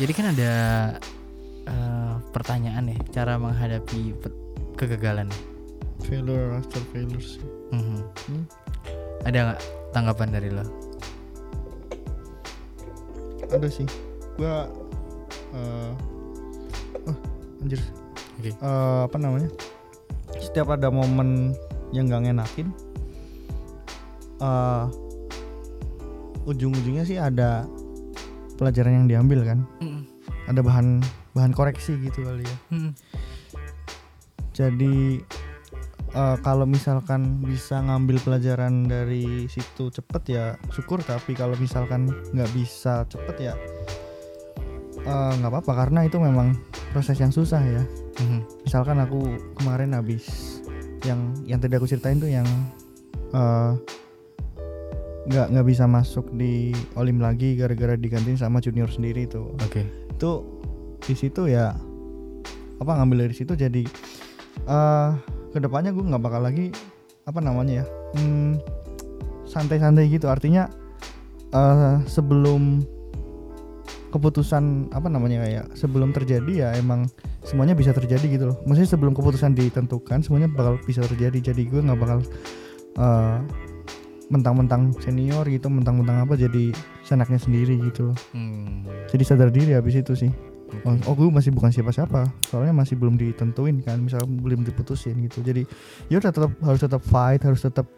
jadi kan ada eh, pertanyaan ya cara menghadapi kegagalan. failure after failure sih Mhm. Hmm. Ada nggak tanggapan dari lo? ada sih gua eh oh anjir Oke. Eh, apa namanya setiap ada momen yang gak ngenakin eh ujung-ujungnya sih ada pelajaran yang diambil kan Mhm. Ada bahan bahan koreksi gitu kali ya Mhm. jadi eh, kalau misalkan bisa ngambil pelajaran dari situ cepet ya syukur tapi kalau misalkan nggak bisa cepet ya eh, nggak apa-apa karena itu memang proses yang susah ya Mhm. misalkan aku kemarin habis yang yang tadi aku ceritain tuh yang eh, nggak nggak bisa masuk di olim lagi gara-gara digantiin sama junior sendiri tuh Oke. Itu di situ ya apa ngambil dari situ jadi eh ke depannya gue nggak bakal lagi apa namanya ya hmm, santai-santai gitu. Artinya eh sebelum keputusan apa namanya kayak sebelum terjadi ya emang semuanya bisa terjadi gitu loh. Maksudnya sebelum keputusan ditentukan semuanya bakal bisa terjadi. Jadi gue nggak bakal eh, mentang-mentang senior gitu mentang-mentang apa jadi senaknya sendiri gitu loh Hmm. jadi sadar diri habis itu sih Oke. oh, oh gue masih bukan siapa-siapa soalnya masih belum ditentuin kan misal belum diputusin gitu jadi ya udah tetap harus tetap fight harus tetap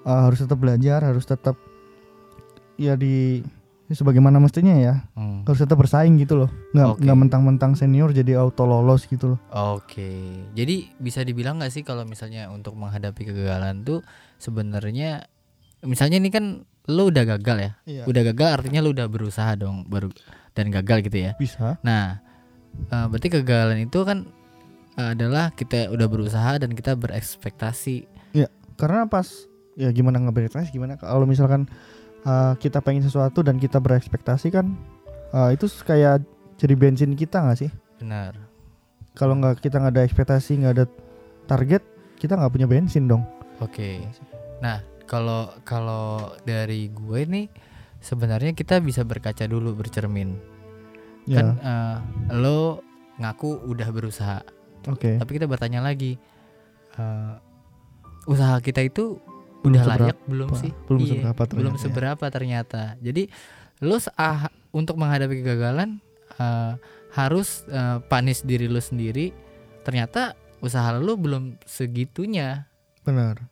eh, harus tetap belajar harus tetap ya di ya sebagaimana mestinya ya Hmm. harus tetap bersaing gitu loh nggak Oke. nggak mentang-mentang senior jadi auto lolos gitu loh Oke, jadi bisa dibilang nggak sih kalau misalnya untuk menghadapi kegagalan tuh sebenarnya, misalnya ini kan lo udah gagal ya, iya udah gagal artinya lo udah berusaha dong baru dan gagal gitu ya. bisa Nah, eh, berarti kegagalan itu kan eh, adalah kita udah berusaha dan kita berekspektasi. karena pas ya gimana ngeberitasi gimana kalau misalkan uh, kita pengen sesuatu dan kita berekspektasi kan uh, itu kayak jadi bensin kita nggak sih Benar. kalau nggak kita nggak ada ekspektasi nggak ada target kita nggak punya bensin dong Oke. Nah, kalau kalau dari gue nih sebenarnya kita bisa berkaca dulu bercermin. ya. Kan eh, lo ngaku udah berusaha, oke. Tapi kita bertanya lagi eh, usaha kita itu Belum udah seberapa, layak belum sih? belum Iya, seberapa belum ternyata ya. seberapa ternyata. Jadi lo ah, untuk menghadapi kegagalan eh, harus eh, panis diri lo sendiri. Ternyata usaha lo belum segitunya. Benar.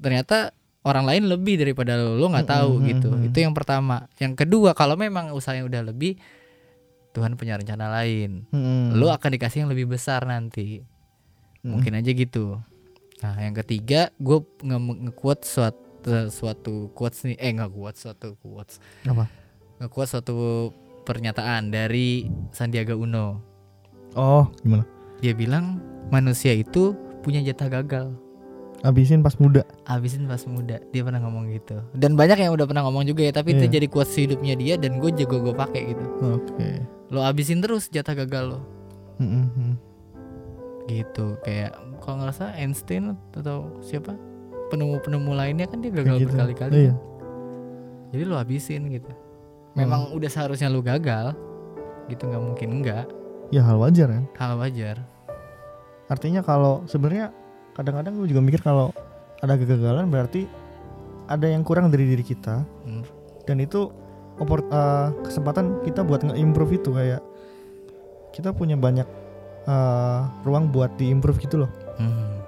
Ternyata orang lain lebih daripada lo lo nggak tahu Mm-mm, gitu. mm-mm. itu yang pertama. Yang kedua kalau memang usahanya udah lebih Tuhan punya rencana lain. Mm-mm. lo akan dikasih yang lebih besar nanti. Mm-mm. mungkin aja gitu. Nah yang ketiga gue nge-quote suatu suatu quotes nih. Eh nggak quote suatu quotes. Apa? Nge-quote suatu pernyataan dari Sandiaga Uno. Oh gimana? Dia bilang manusia itu punya jatah gagal habisin pas muda. Habisin pas muda dia pernah ngomong gitu. Dan banyak yang udah pernah ngomong juga ya tapi itu Iya. jadi quotes hidupnya dia dan gue juga gue pakai gitu. Oke. Lo habisin terus jatah gagal lo. Mm-mm. gitu kayak kalau salah Einstein atau siapa? Penemu-penemu lainnya kan dia gagal gitu. berkali-kali. Iya. Jadi lo habisin gitu. Memang udah seharusnya lo gagal. Gitu nggak mungkin enggak ya hal wajar kan? Hal wajar. Artinya kalau sebenarnya kadang-kadang gue juga mikir kalau ada kegagalan berarti ada yang kurang dari diri kita Hmm. dan itu opor- eh, kesempatan kita buat nge-improve itu kayak kita punya banyak eh, ruang buat diimprove gitu loh Hmm.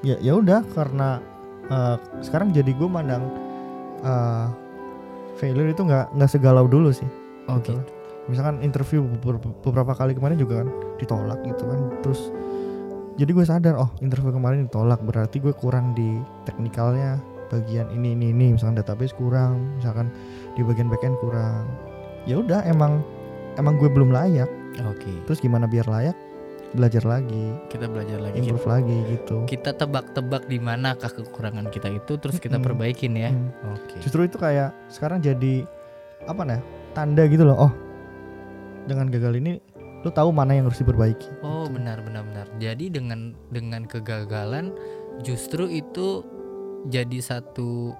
ya ya udah karena eh, sekarang jadi gue mandang eh, failure itu nggak nggak segalau dulu sih oh gitu. gitu misalkan interview beber- beberapa kali kemarin juga kan ditolak gitu kan terus jadi gue sadar oh interview kemarin ditolak berarti gue kurang di teknikalnya. Bagian ini ini ini misalkan database kurang misalkan di bagian backend kurang. Ya udah emang emang gue belum layak. Oke. Terus gimana biar layak? Belajar lagi. Kita belajar lagi. Kita, improve lagi gitu. kita tebak-tebak di manakah kekurangan kita itu terus kita Mm-mm. perbaikin ya. Hmm. oke. Justru itu kayak sekarang jadi apa nah tanda gitu loh. Oh dengan gagal ini lu tahu mana yang harus diperbaiki Oh benar benar benar. Jadi dengan dengan kegagalan justru itu jadi satu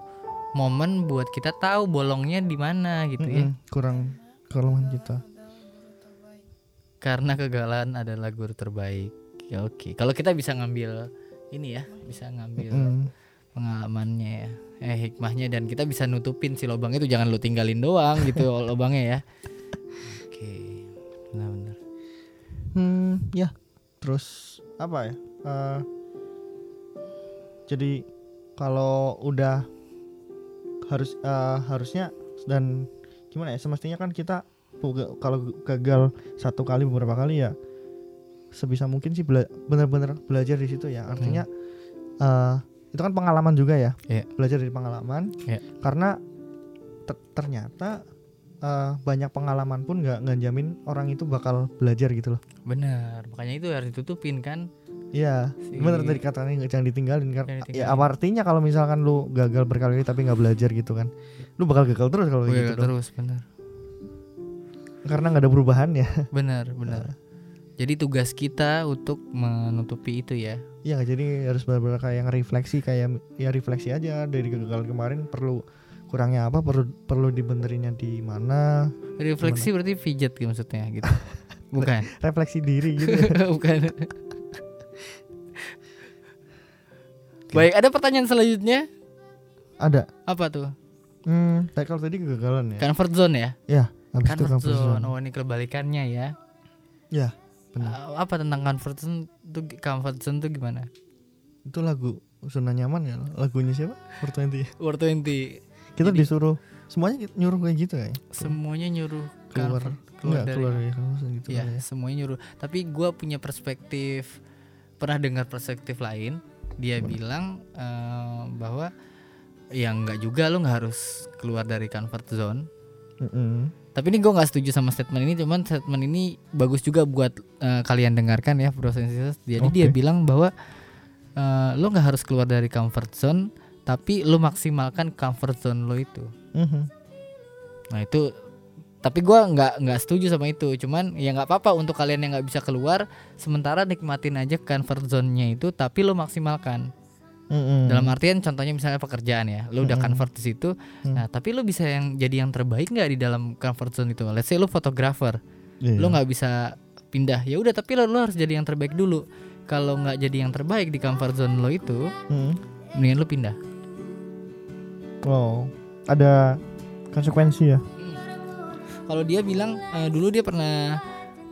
momen buat kita tahu bolongnya di mana gitu ya. Mm-mm, kurang kelemahan kita karena kegagalan adalah guru terbaik ya oke kalau kita bisa ngambil ini ya bisa ngambil Mm. pengalamannya ya eh hikmahnya dan kita bisa nutupin si lubang itu jangan lu tinggalin doang gitu lubangnya ya Hmm, ya. Terus apa ya? Eh, jadi kalau udah harus eh, harusnya dan gimana ya? Semestinya kan kita kalau gagal satu kali beberapa kali ya sebisa mungkin sih bela- benar-benar belajar di situ ya. Artinya eh, itu kan pengalaman juga ya. Iya. Belajar dari pengalaman. Iya. Karena ter- ternyata eh, banyak pengalaman pun nggak ngejamin orang itu bakal belajar gitu loh. benar makanya itu harus ditutupin kan Iya, Si- bener tadi katanya nggak jangan ditinggalin kan. Jangan ditinggalin. Ya apa artinya kalau misalkan lu gagal berkali-kali tapi nggak belajar gitu kan? Lu bakal gagal terus kalau gitu dong. terus benar Karena nggak ada perubahan ya. benar benar jadi tugas kita untuk menutupi itu ya Iya jadi harus benar-benar kayak ngerefleksi kayak ya refleksi aja dari kegagalan kemarin perlu kurangnya apa? Perlu perlu dibenerinnya di mana? Refleksi berarti pijat gitu maksudnya gitu. Bukan. refleksi diri gitu. Bukan. Baik ada pertanyaan selanjutnya? Ada. Apa tuh? Hmm kalau tadi kegagalan ya? Comfort zone ya? Ya habis itu comfort comfort zone. zone. oh ini kebalikannya ya. Ya benar. Uh, apa tentang comfort zone tuh comfort zone tuh gimana? Itu lagu zona nyaman ya? Lagunya siapa? Fortwenty War 20 kita Jadi- disuruh semuanya nyuruh kayak gitu kayak semuanya nyuruh keluar keluar dari keluar dari kampus gitu kali ya. semuanya nyuruh. Tapi gua punya perspektif pernah dengar perspektif lain. Dia bilang eh, bahwa ya nggak juga lo nggak harus keluar dari comfort zone. Mm-mm. Tapi ini gua nggak setuju sama statement ini. Cuman statement ini bagus juga buat eh, kalian dengarkan ya, Prosensitas. Jadi dia Oke. bilang bahwa eh, lo nggak harus keluar dari comfort zone, tapi lo maksimalkan comfort zone lo itu. Mhm. Nah itu tapi gua nggak nggak setuju sama itu cuman ya nggak apa-apa untuk kalian yang nggak bisa keluar sementara nikmatin aja comfort zone-nya itu tapi lo maksimalkan Mm-mm. dalam artian contohnya misalnya pekerjaan ya lo udah Mm-mm. comfort di situ Mm. nah tapi lo bisa yang jadi yang terbaik nggak di dalam comfort zone itu let's say lo fotografer Iya. lo nggak bisa pindah ya udah tapi lo, lo harus jadi yang terbaik dulu kalau nggak jadi yang terbaik di comfort zone lo itu Mm. mendingan lo pindah wow ada konsekuensi ya? Kalau dia bilang eh, dulu dia pernah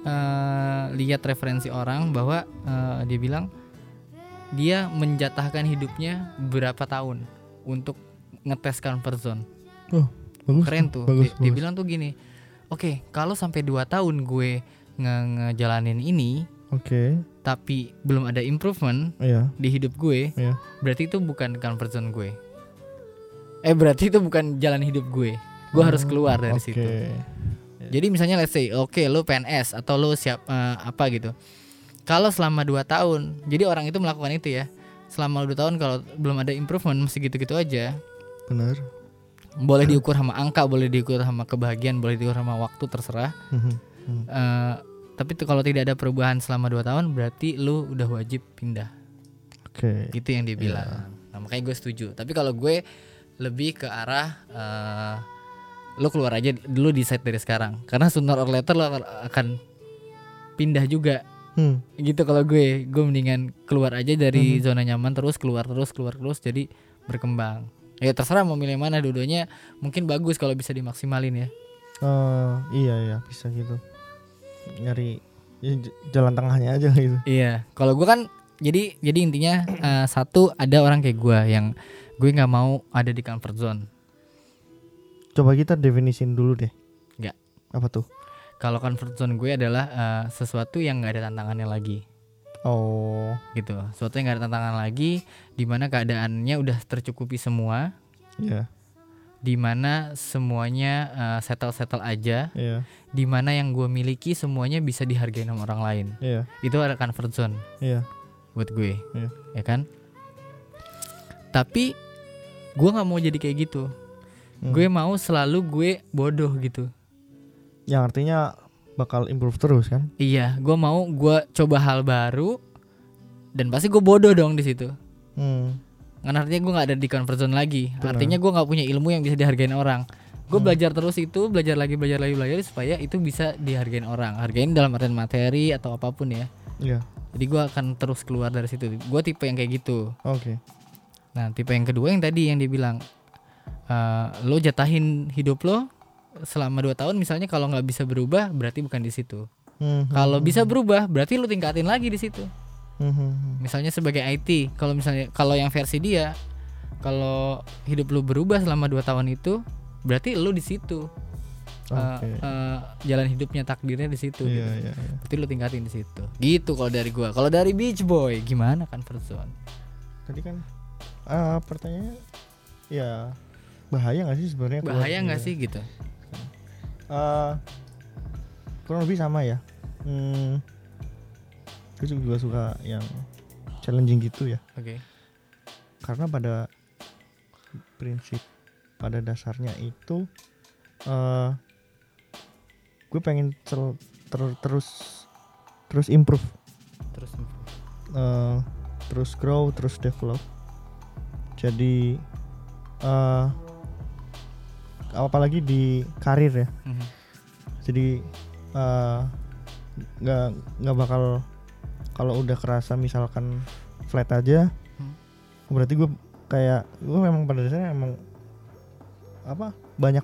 eh, lihat referensi orang bahwa eh, dia bilang dia menjatahkan hidupnya berapa tahun untuk ngetes comfort zone. Bagus. Keren tuh. Bagus, dia, dia bagus. bilang tuh gini oke kalau sampai 2 tahun gue nge- ngejalanin ini oke. tapi belum ada improvement iya. di hidup gue Iya. berarti itu bukan comfort zone gue eh berarti itu bukan jalan hidup gue gue harus keluar dari oke situ Jadi misalnya let's say oke lo PNS atau lo siap eh, apa gitu. Kalau selama 2 tahun, jadi orang itu melakukan itu ya. Selama 2 tahun kalau belum ada improvement masih gitu-gitu aja. benar Boleh diukur sama angka, boleh diukur sama kebahagiaan, boleh diukur sama waktu terserah. Eh, tapi tuh kalau tidak ada perubahan selama 2 tahun berarti lo udah wajib pindah. oke Itu yang dia bilang. Nah, makanya gue setuju. Tapi kalau gue lebih ke arah eh, lo keluar aja dulu decide dari sekarang. Karena sooner or later lo akan pindah juga. Hmm. gitu kalau gue. Gue mendingan keluar aja dari Mhm. zona nyaman terus keluar terus keluar terus jadi berkembang. Ya terserah mau milih mana. Dua-duanya mungkin bagus kalau bisa dimaksimalin ya. Oh, iya iya. Bisa gitu. Nyari ya, jalan tengahnya aja gitu. Iya. Kalau gue kan jadi jadi intinya eh, satu ada orang kayak gue yang gue nggak mau ada di comfort zone. Coba kita definisin dulu deh. Nggak. apa tuh? Kalau comfort zone gue adalah eh, sesuatu yang nggak ada tantangannya lagi. Oh. Gitu. Sesuatu yang nggak ada tantangan lagi di mana keadaannya udah tercukupi semua. Iya. Di mana semuanya settle settle aja. Iya. Di mana yang gue miliki semuanya bisa dihargai sama orang lain. Iya. Itu ada comfort zone. Iya. Buat gue. Iya. ya kan? Tapi gue nggak mau jadi kayak gitu Hmm. gue mau selalu gue bodoh gitu yang artinya bakal improve terus kan iya gue mau gue coba hal baru dan pasti gue bodoh dong di situ hmm. kan artinya gue nggak ada di comfort zone lagi Benar. artinya gue nggak punya ilmu yang bisa dihargain orang gue Hmm. belajar terus itu belajar lagi belajar lagi belajar supaya itu bisa dihargain orang hargain dalam artian materi atau apa pun ya Iya. jadi gue akan terus keluar dari situ gue tipe yang kayak gitu Oke. Nah tipe yang kedua yang tadi yang dia bilang eh, lo jatahin hidup lo selama dua tahun misalnya kalau nggak bisa berubah berarti bukan di situ Hmm, hmm, kalau bisa berubah berarti lo tingkatin lagi di situ hmm, hmm, hmm. misalnya sebagai IT kalau misalnya kalau yang versi dia kalau hidup lu berubah selama dua tahun itu berarti lu di situ Eh, Oke. eh, jalan hidupnya takdirnya di situ Iya, gitu. iya, iya. berarti lu tingkatin di situ gitu kalau dari gua kalau dari Beach Boy gimana kan zone Tadi kan ah pertanyaannya ya bahaya nggak sih sebenarnya? bahaya nggak sih gitu Eh, kurang lebih sama ya. Hmm, gue juga suka yang challenging gitu ya. oke Karena pada prinsip pada dasarnya itu eh gue pengen ter- ter- terus terus improve, terus eh, terus grow, terus develop. Jadi eh apalagi di karir ya. Mhm. jadi eh, nggak nggak bakal kalau udah kerasa misalkan flat aja Hmm. berarti gue kayak gue memang pada dasarnya emang apa banyak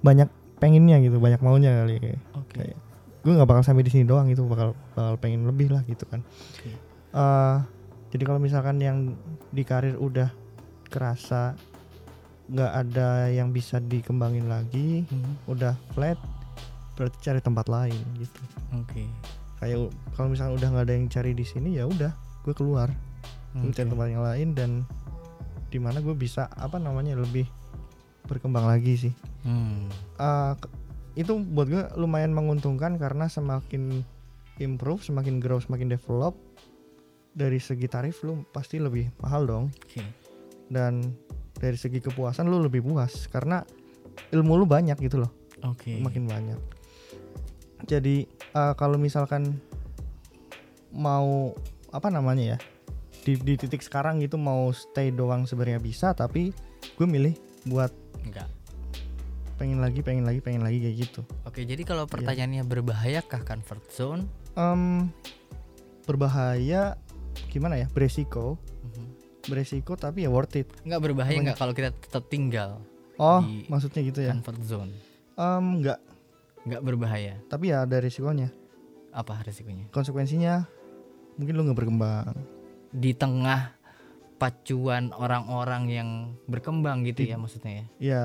banyak pengennya gitu banyak maunya kali oke Kayak, gue nggak bakal sampai di sini doang gitu bakal bakal pengen lebih lah gitu kan Oke. Eh, jadi kalau misalkan yang di karir udah kerasa nggak ada yang bisa dikembangin lagi Mhm. udah flat berarti cari tempat lain gitu. Oke. Kayak u- kalau misalnya udah nggak ada yang cari di sini ya udah gue keluar. Gue cari tempat yang lain dan di mana gue bisa apa namanya lebih berkembang lagi sih. Hmm. Ke- itu buat gue lumayan menguntungkan karena semakin improve semakin grow semakin develop dari segi tarif lu pasti lebih mahal dong. Oke dan dari segi kepuasan lu lebih puas karena ilmu lu banyak gitu loh oke makin banyak. Jadi eh, kalau misalkan mau apa namanya ya di, di titik sekarang gitu mau stay doang sebenarnya bisa tapi gue milih buat enggak pengen lagi pengen lagi pengen lagi kayak gitu. oke jadi kalau Iya. pertanyaannya berbahayakah comfort zone Em, berbahaya gimana ya beresiko Mhm. Beresiko tapi ya worth it. nggak berbahaya nggak kalau kita tetap tinggal Oh Di- maksudnya gitu ya? comfort zone? Em, enggak nggak berbahaya? Tapi ya ada risikonya. Apa resikonya konsekuensinya mungkin lu nggak berkembang. di tengah pacuan orang-orang yang berkembang gitu Di- ya maksudnya ya? Ya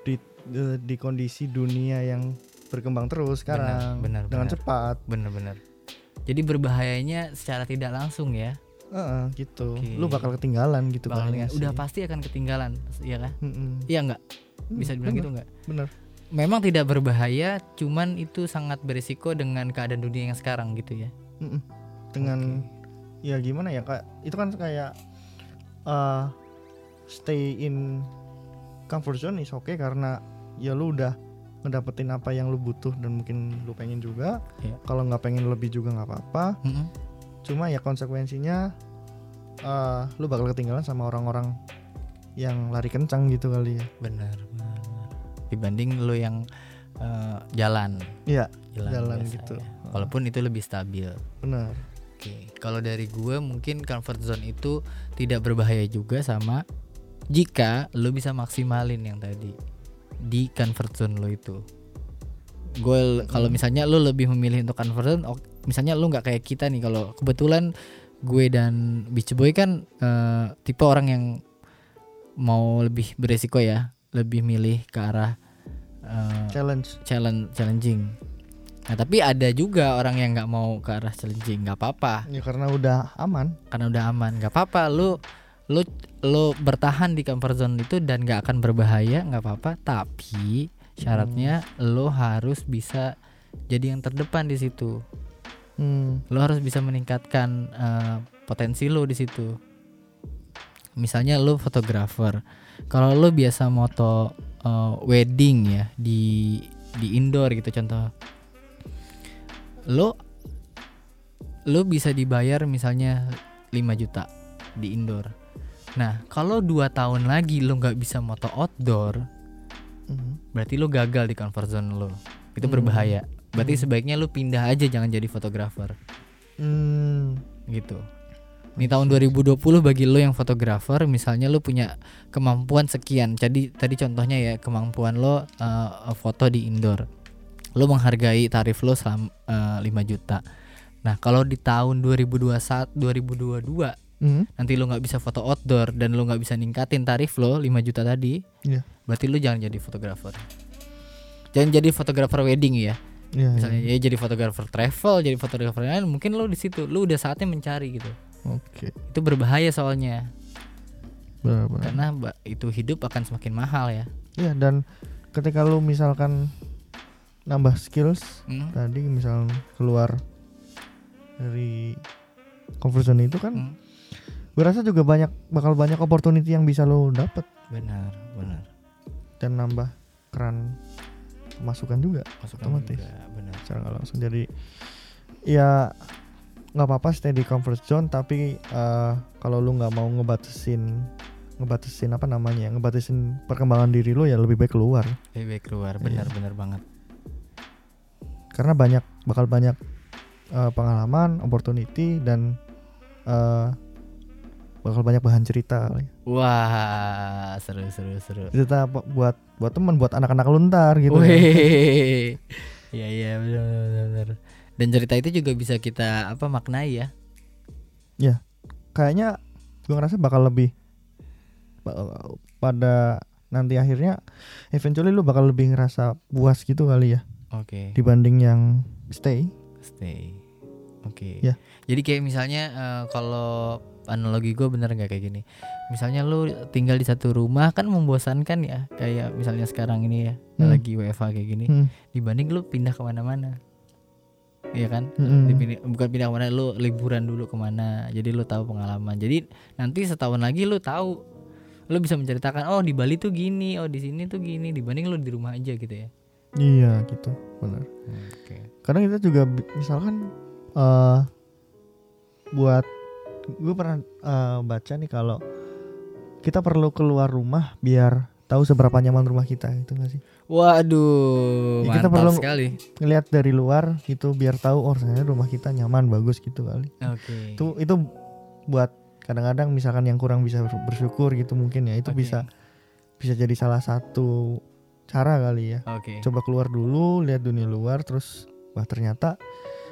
di di, di kondisi dunia yang berkembang terus sekarang benar, dengan benar. cepat. Bener-bener jadi berbahayanya secara tidak langsung ya Heeh, gitu. Oke. lu bakal ketinggalan gitu Bakal kan udah pasti akan ketinggalan iya kan? Iya nggak? Bisa dibilang gitu nggak? Bener. Memang tidak berbahaya cuman itu sangat berisiko dengan keadaan dunia yang sekarang gitu ya. Mm-mm. dengan ya gimana ya kak? Itu kan kayak eh stay in comfort zone is oke karena ya lu udah ngedapetin apa yang lu butuh dan mungkin lu pengen juga. Iya. kalau nggak pengen lebih juga nggak apa-apa. Mm-mm. Cuma ya konsekuensinya eh lu bakal ketinggalan sama orang-orang yang lari kencang gitu kali ya benar benar. dibanding lo yang eh, jalan iya jalan, Jalan gitu. ya. walaupun itu lebih stabil benar Oke, kalau dari gue mungkin comfort zone itu tidak berbahaya juga sama jika lo bisa maksimalin yang tadi di comfort zone lo itu. Gue kalau misalnya lo lebih memilih untuk comfort zone, misalnya lo nggak kayak kita nih kalau kebetulan gue dan Beach Boy kan eh, tipe orang yang mau lebih beresiko ya, lebih milih ke arah eh, challenge. challenge challenging. Nah tapi ada juga orang yang nggak mau ke arah challenging, nggak apa-apa. Ya karena udah aman. Karena udah aman nggak apa-apa. Lu lu lu bertahan di comfort zone itu dan nggak akan berbahaya nggak apa-apa. Tapi syaratnya lu harus bisa jadi yang terdepan di situ hmm. lu harus bisa meningkatkan eh, potensi lu di situ misalnya lu fotografer kalau lu biasa moto eh, wedding ya di di indoor gitu contoh lu lu bisa dibayar misalnya 5 juta di indoor nah kalau dua tahun lagi lu nggak bisa moto outdoor Mhm. berarti lu gagal di comfort zone lu itu Hmm. berbahaya berarti Hmm. sebaiknya lu pindah aja jangan jadi fotografer Hmm. gitu Di tahun 2020 bagi lo yang fotografer, misalnya lo punya kemampuan sekian. Jadi tadi contohnya ya kemampuan lo uh, foto di indoor. Lo menghargai tarif lo selama uh, 5 juta. Nah, kalau di tahun 2021 2022 Mhm. nanti lo nggak bisa foto outdoor dan lo nggak bisa ningkatin tarif lo 5 juta tadi, Iya. berarti lo jangan jadi fotografer. Jangan jadi fotografer wedding ya. Iya, Misalnya iya. ya jadi fotografer travel, jadi fotografer lain, mungkin lo di situ, lo udah saatnya mencari gitu. Oke. Itu berbahaya soalnya. Benar-benar. karena ba- itu hidup akan semakin mahal ya Iya dan ketika lu misalkan nambah skills Hmm, tadi misal keluar dari comfort zone itu kan hmm, gue rasa juga banyak bakal banyak opportunity yang bisa lo dapet benar benar dan nambah keran pemasukan juga Masukan Otomatis. juga, benar secara nggak langsung jadi ya nggak apa-apa stay di comfort zone tapi eh, kalau lu nggak mau ngebatasin ngebatasin apa namanya ya, ngebatasin perkembangan diri lu ya lebih baik keluar lebih baik keluar Iya. benar benar banget karena banyak bakal banyak eh, pengalaman opportunity dan eh, bakal banyak bahan cerita kali. wah seru seru seru cerita buat buat temen buat anak-anak lu ntar gitu ya. Wih. Iya iya benar benar. Dan cerita itu juga bisa kita apa maknai ya. kayaknya gue ngerasa bakal lebih pada nanti akhirnya eventually lu bakal lebih ngerasa puas gitu kali ya Oke. dibanding yang stay Stay. Oke. Ya. Jadi kayak misalnya eh, kalau analogi gue bener nggak kayak gini. Misalnya lu tinggal di satu rumah kan membosankan ya. Kayak misalnya sekarang ini ya Hmm. lagi WFH kayak gini. Hmm. Dibanding lu pindah ke mana-mana. Iya kan? Mm-mm. Dipindah- bukan pindah ke mana lu liburan dulu ke mana. Jadi lu tahu pengalaman. Jadi nanti setahun lagi lu tahu. Lu bisa menceritakan oh di Bali tuh gini, oh di sini tuh gini. Dibanding lu di rumah aja gitu ya. iya gitu benar Oke. kadang kita juga misalkan eh buat gue pernah eh, baca nih kalau kita perlu keluar rumah biar tahu seberapa nyaman rumah kita itu gak sih Waduh, Ya, kita perlu- sekali. ngelihat dari luar gitu biar tahu oh ternyata rumah kita nyaman bagus gitu kali Oke. itu itu buat kadang-kadang misalkan yang kurang bisa ber- bersyukur gitu mungkin ya itu Oke. bisa bisa jadi salah satu cara kali ya Oke. coba keluar dulu lihat dunia luar terus wah ternyata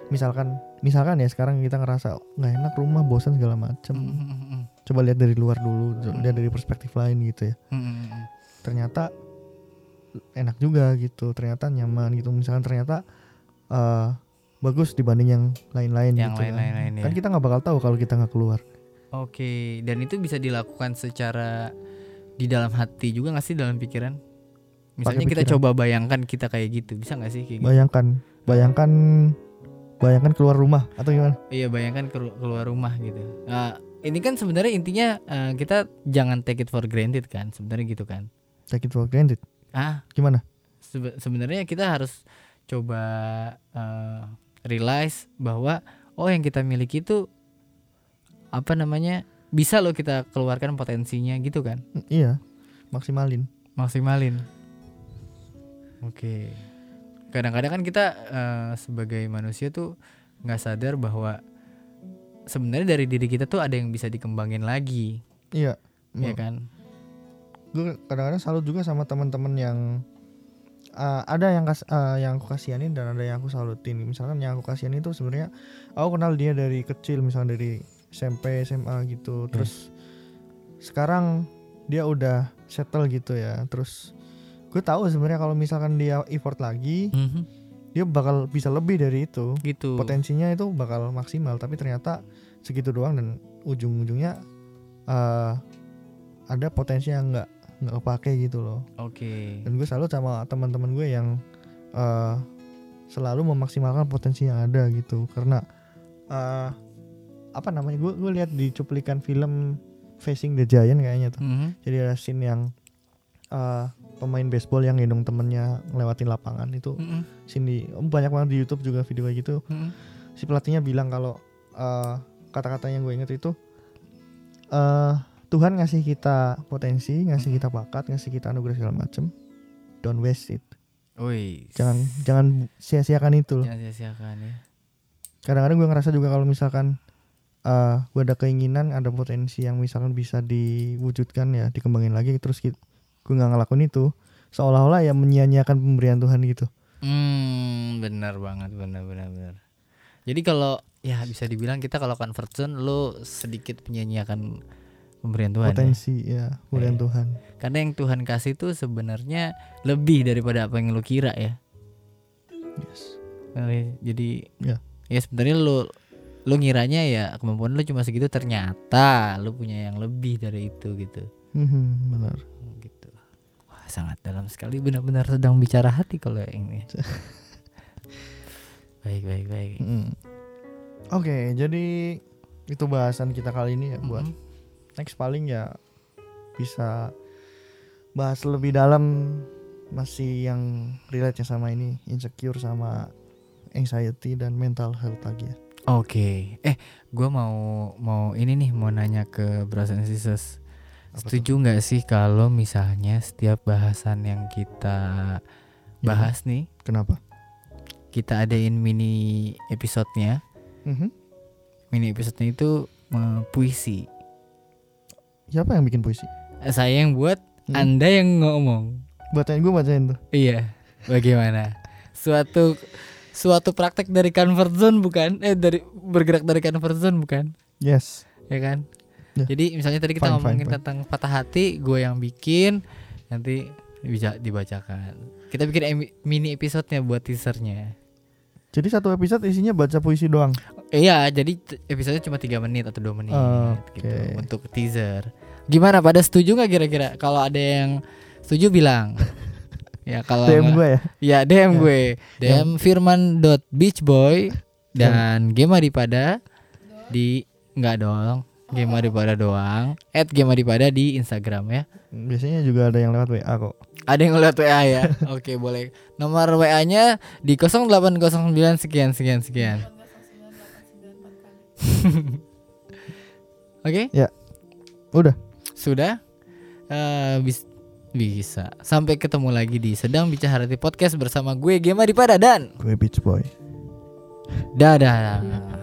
misalkan misalkan ya sekarang kita ngerasa nggak enak rumah bosan segala macem Mm, mm, mm, coba lihat dari luar dulu Hmm. lihat dari perspektif lain gitu ya mm, mm, mm. ternyata enak juga gitu ternyata nyaman gitu misalkan ternyata eh, bagus dibanding yang lain-lain Yang gitu kan. lain-lain kan ya. kita nggak bakal tahu kalau kita nggak keluar Oke, dan itu bisa dilakukan secara di dalam hati juga nggak sih dalam pikiran? Misalnya Pakai kita pikiran. coba bayangkan kita kayak gitu, bisa nggak sih kayak gitu? bayangkan bayangkan bayangkan keluar rumah atau gimana? Iya, bayangkan kelu- keluar rumah gitu. Nah, ini kan sebenarnya intinya eh, kita jangan take it for granted kan, sebenarnya gitu kan? take it for granted? Ah, gimana? Sebe- sebenarnya kita harus coba eh, realize bahwa oh yang kita miliki itu apa namanya bisa loh kita keluarkan potensinya gitu kan. Mm, iya maksimalin. Maksimalin. Oke kadang-kadang kan kita eh, sebagai manusia tuh nggak sadar bahwa sebenarnya dari diri kita tuh ada yang bisa dikembangin lagi. Iya ya kan? Gue kadang-kadang salut juga sama teman-teman yang uh, ada yang kas, uh, yang aku kasihanin dan ada yang aku salutin. Misalkan yang aku kasihanin itu sebenarnya aku kenal dia dari kecil misalnya dari SMP SMA gitu. Terus sekarang dia udah settle gitu ya. Terus gue tahu sebenarnya kalau misalkan dia effort lagi Mhm, dia bakal bisa lebih dari itu. Gitu. Potensinya itu bakal maksimal tapi ternyata segitu doang dan ujung-ujungnya uh, ada potensi yang nggak nggak kepake gitu loh. Oke. Dan gue salut sama teman-teman gue yang uh, selalu memaksimalkan potensi yang ada gitu. Karena uh, apa namanya gue gue lihat di cuplikan film Facing the Giant kayaknya tuh. Mhm, jadi ada scene yang uh, pemain baseball yang gendong temennya ngelewatin lapangan itu mhm, sini banyak banget di YouTube juga video kayak gitu mhm. si pelatihnya bilang kalau uh, kata-kata yang gue inget itu uh, Tuhan ngasih kita potensi, ngasih kita bakat, ngasih kita anugerah segala macem. don't waste it Wih. jangan jangan sia-siakan itu loh jangan sia-siakan ya. kadang-kadang gue ngerasa juga kalau misalkan eh gue ada keinginan ada potensi yang misalkan bisa diwujudkan ya dikembangin lagi terus gue nggak ngelakuin itu seolah-olah ya menyia-nyiakan pemberian Tuhan gitu Hmm, benar banget, benar benar benar. Jadi kalau ya bisa dibilang kita kalau zone lo sedikit menyanyiakan pemberian Tuhan. ya. potensi ya pemberian Iya. Tuhan Karena yang Tuhan kasih itu sebenarnya lebih daripada apa yang lo kira ya. yes Kali- Jadi Ya. ya sebenarnya lo lo ngiranya ya kemampuan lo cuma segitu ternyata lo punya yang lebih dari itu gitu. Mhm, benar sangat dalam sekali benar-benar sedang bicara hati kalau yang ini. baik, baik, baik. Mm. oke jadi itu bahasan kita kali ini ya buat Mm. next paling ya bisa bahas lebih dalam masih yang relate sama ini insecure sama anxiety dan mental health lagi ya Oke. Eh, gua mau mau ini nih mau nanya ke Bros and Sisters. Setuju nggak sih kalau misalnya setiap bahasan yang kita Ya, bahas nih kenapa kita adain mini episodenya. Mhm. Mini episodenya itu eh, puisi. siapa yang bikin puisi Eh, Saya yang buat, Hmm. Anda yang ngomong. bacain gue bacain tuh Iya. Bagaimana? Suatu suatu praktek dari comfort zone bukan? Eh dari bergerak dari comfort zone bukan? yes Ya kan? Ya. Jadi misalnya tadi kita Fine, ngomongin fine, fine. tentang patah hati, gue yang bikin, nanti bisa dibacakan. Kita bikin mini episodenya buat teasernya. jadi satu episode isinya baca puisi doang Iya, jadi episodenya cuma tiga menit atau dua menit Oke. gitu untuk teaser. Gimana? Pada setuju nggak kira-kira? Kalau ada yang setuju bilang. ya kalau DM gue ya Ya DM Ya. gue DM firman.beachboy Dan Game Adipada Di Enggak dong Game Adipada doang. At Game Adipada di Instagram ya. Biasanya juga ada yang lewat WA kok. Ada yang ngeliat WA ya? Oke boleh. Nomor WA nya di 0809 sekian sekian sekian. Oke? Udah. Sudah? Eh, bis- Bisa. Sampai ketemu lagi di Sedang Bicara Hati Podcast Bersama gue Game Adipada dan gue beach boy. Dadah